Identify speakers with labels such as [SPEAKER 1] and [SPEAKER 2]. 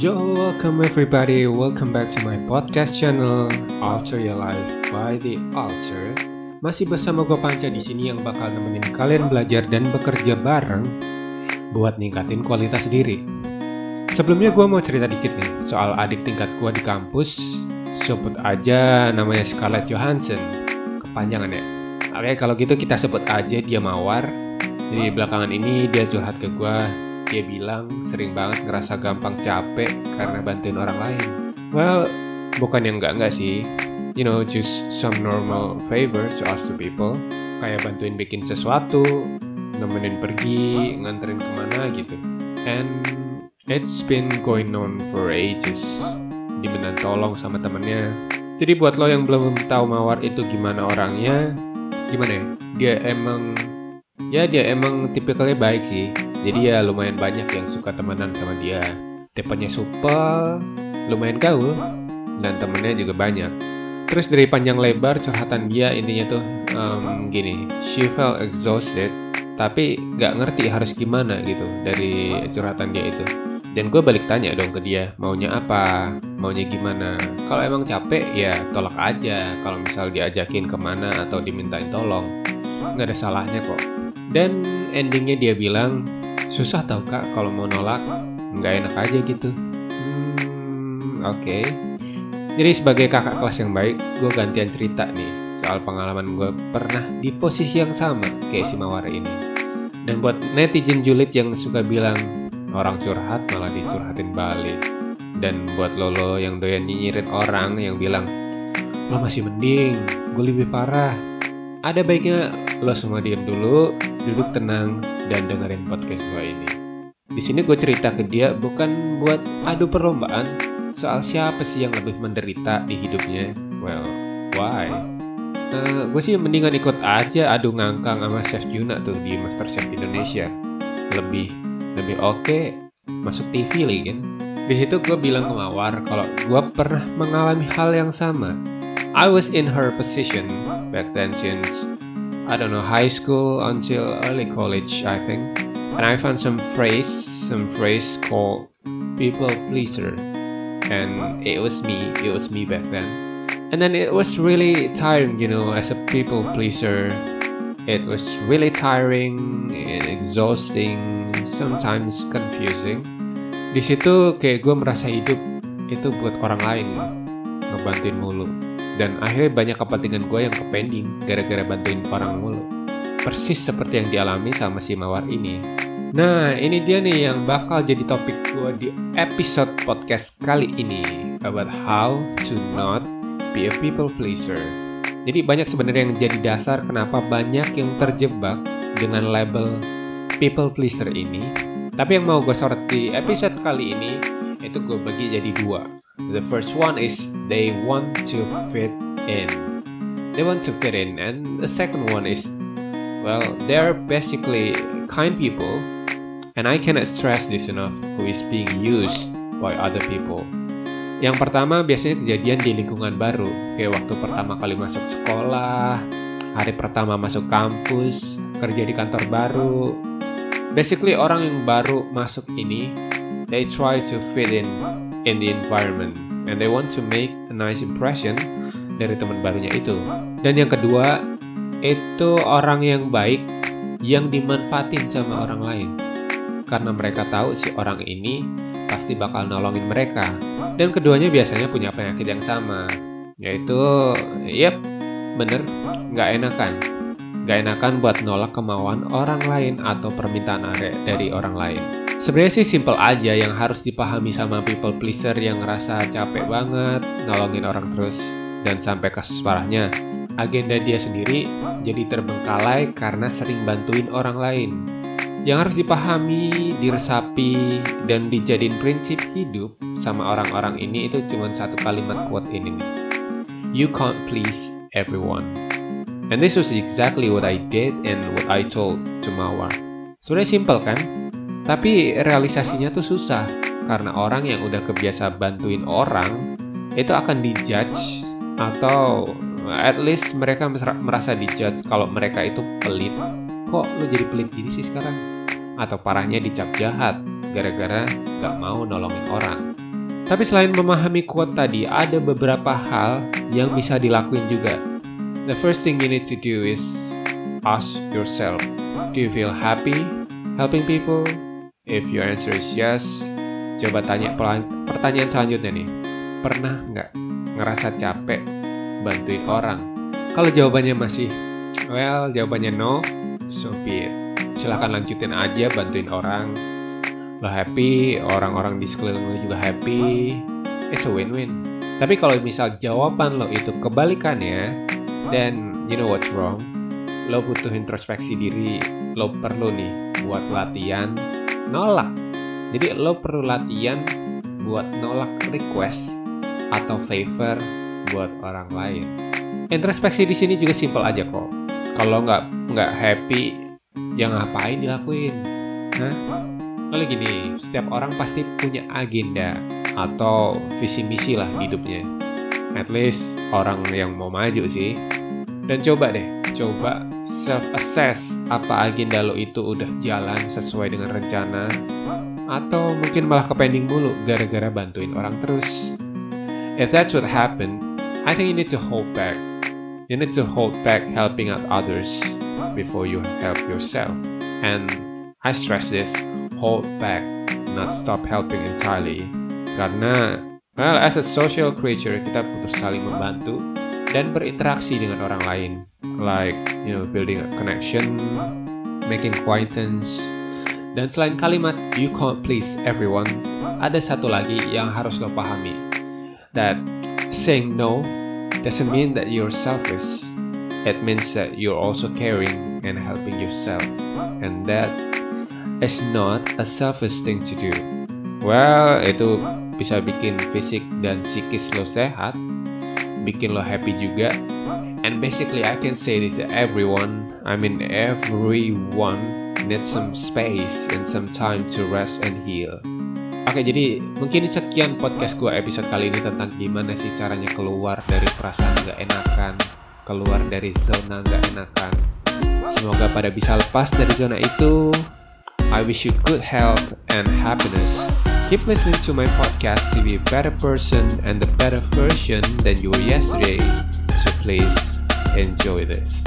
[SPEAKER 1] Yo, welcome everybody. Welcome back to my podcast channel Alter Your Life by the Alter. Masih bersama gue Panca di sini yang bakal nemenin kalian belajar dan bekerja bareng buat ningkatin kualitas diri. Sebelumnya gue mau cerita dikit nih soal adik tingkat gue di kampus. Sebut aja namanya Scarlett Johansson. Kepanjangan ya. Oke, kalau gitu kita sebut aja dia Mawar. Jadi belakangan ini dia curhat ke gue dia bilang sering banget ngerasa gampang capek karena bantuin orang lain. Well, bukan yang enggak-enggak sih. You know, just some normal favor to us to people. Kayak bantuin bikin sesuatu, nemenin pergi, nganterin ke mana gitu. And it's been going on for ages. Diminta tolong sama temennya. Jadi buat lo yang belum tahu Mawar itu gimana orangnya, gimana ya? Dia emang ya dia emang tipikalnya baik sih jadi ya lumayan banyak yang suka temenan sama dia. Tipenya supel, lumayan gaul, dan temennya juga banyak. Terus dari panjang lebar curhatan dia intinya tuh um, gini, she felt exhausted, tapi gak ngerti harus gimana gitu dari curhatan dia itu. Dan gue balik tanya dong ke dia, maunya apa, maunya gimana. Kalau emang capek ya tolak aja, kalau misal diajakin ke mana atau dimintain tolong. Gak ada salahnya kok. Dan endingnya dia bilang, susah tau kak kalau mau nolak nggak enak aja gitu. Hmm, oke. Okay. jadi sebagai kakak kelas yang baik gue gantian cerita nih soal pengalaman gue pernah di posisi yang sama kayak si Mawar ini. Dan buat netizen julid yang suka bilang orang curhat malah dicurhatin balik. Dan buat lolo yang doyan nyinyirin orang yang bilang lo masih mending gue lebih parah. Ada baiknya lo semua diem dulu, duduk tenang, dan dengerin podcast gue ini. Di sini gue cerita ke dia bukan buat adu perlombaan soal siapa sih yang lebih menderita di hidupnya. Well, why? Uh, gue sih mendingan ikut aja adu ngangkang sama Chef Juna tuh di Master Chef Indonesia. Lebih lebih oke okay, masuk TV lagi kan. Di situ gue bilang ke Mawar kalau gue pernah mengalami hal yang sama I was in her position back then since I don't know high school until early college I think. And I found some phrase some phrase called people pleaser. And it was me it was me back then. And then it was really tiring you know as a people pleaser. It was really tiring and exhausting sometimes confusing. Di situ kayak gue merasa hidup itu buat orang lain ngebantuin mulu dan akhirnya banyak kepentingan gue yang kepending gara-gara bantuin orang mulu. Persis seperti yang dialami sama si Mawar ini. Nah, ini dia nih yang bakal jadi topik gue di episode podcast kali ini about how to not be a people pleaser. Jadi banyak sebenarnya yang jadi dasar kenapa banyak yang terjebak dengan label people pleaser ini. Tapi yang mau gue sorot di episode kali ini itu gue bagi jadi dua. The first one is they want to fit in. They want to fit in, and the second one is well, they're basically kind people, and I cannot stress this enough who is being used by other people. Yang pertama biasanya kejadian di lingkungan baru, kayak waktu pertama kali masuk sekolah, hari pertama masuk kampus, kerja di kantor baru. Basically orang yang baru masuk ini, they try to fit in in the environment and they want to make a nice impression dari teman barunya itu. Dan yang kedua, itu orang yang baik yang dimanfaatin sama orang lain. Karena mereka tahu si orang ini pasti bakal nolongin mereka. Dan keduanya biasanya punya penyakit yang sama, yaitu, yep, bener, nggak enakan. Nggak enakan buat nolak kemauan orang lain atau permintaan dari orang lain. Sebenarnya sih simple aja yang harus dipahami sama people pleaser yang ngerasa capek banget nolongin orang terus dan sampai kasus parahnya agenda dia sendiri jadi terbengkalai karena sering bantuin orang lain. Yang harus dipahami, diresapi, dan dijadiin prinsip hidup sama orang-orang ini itu cuma satu kalimat quote ini nih. You can't please everyone. And this was exactly what I did and what I told to Mawar. Sebenarnya simple kan? Tapi realisasinya tuh susah karena orang yang udah kebiasa bantuin orang itu akan dijudge atau at least mereka merasa dijudge kalau mereka itu pelit. Kok lu jadi pelit gini sih sekarang? Atau parahnya dicap jahat gara-gara gak mau nolongin orang. Tapi selain memahami quote tadi, ada beberapa hal yang bisa dilakuin juga. The first thing you need to do is ask yourself, do you feel happy helping people? If your answer is yes, coba tanya pertanyaan selanjutnya nih. Pernah nggak ngerasa capek bantuin orang? Kalau jawabannya masih, well, jawabannya no, so be it. Silahkan lanjutin aja bantuin orang. Lo happy, orang-orang di sekeliling lo juga happy. It's a win-win. Tapi kalau misal jawaban lo itu kebalikannya, then you know what's wrong. Lo butuh introspeksi diri. Lo perlu nih buat latihan nolak. Jadi lo perlu latihan buat nolak request atau favor buat orang lain. Introspeksi di sini juga simpel aja kok. Kalau nggak nggak happy, ya ngapain dilakuin? Hah? Lalu gini, setiap orang pasti punya agenda atau visi misi lah hidupnya. At least orang yang mau maju sih. Dan coba deh, coba self assess apa agenda lo itu udah jalan sesuai dengan rencana atau mungkin malah ke pending mulu gara-gara bantuin orang terus. If that's what happened, I think you need to hold back. You need to hold back helping out others before you help yourself. And I stress this, hold back, not stop helping entirely. Karena, well, as a social creature, kita butuh saling membantu dan berinteraksi dengan orang lain. Like, you know, building a connection, making acquaintance, dan selain kalimat you can't please everyone, ada satu lagi yang harus lo pahami. That saying no doesn't mean that you're selfish. It means that you're also caring and helping yourself. And that is not a selfish thing to do. Well, itu bisa bikin fisik dan psikis lo sehat, bikin lo happy juga. And basically I can say this to everyone, I mean everyone need some space and some time to rest and heal. Oke, jadi mungkin sekian podcast gue episode kali ini tentang gimana sih caranya keluar dari perasaan gak enakan, keluar dari zona gak enakan. Semoga pada bisa lepas dari zona itu. I wish you good health and happiness. Keep listening to my podcast to be a better person and a better version than you were yesterday. So please enjoy this.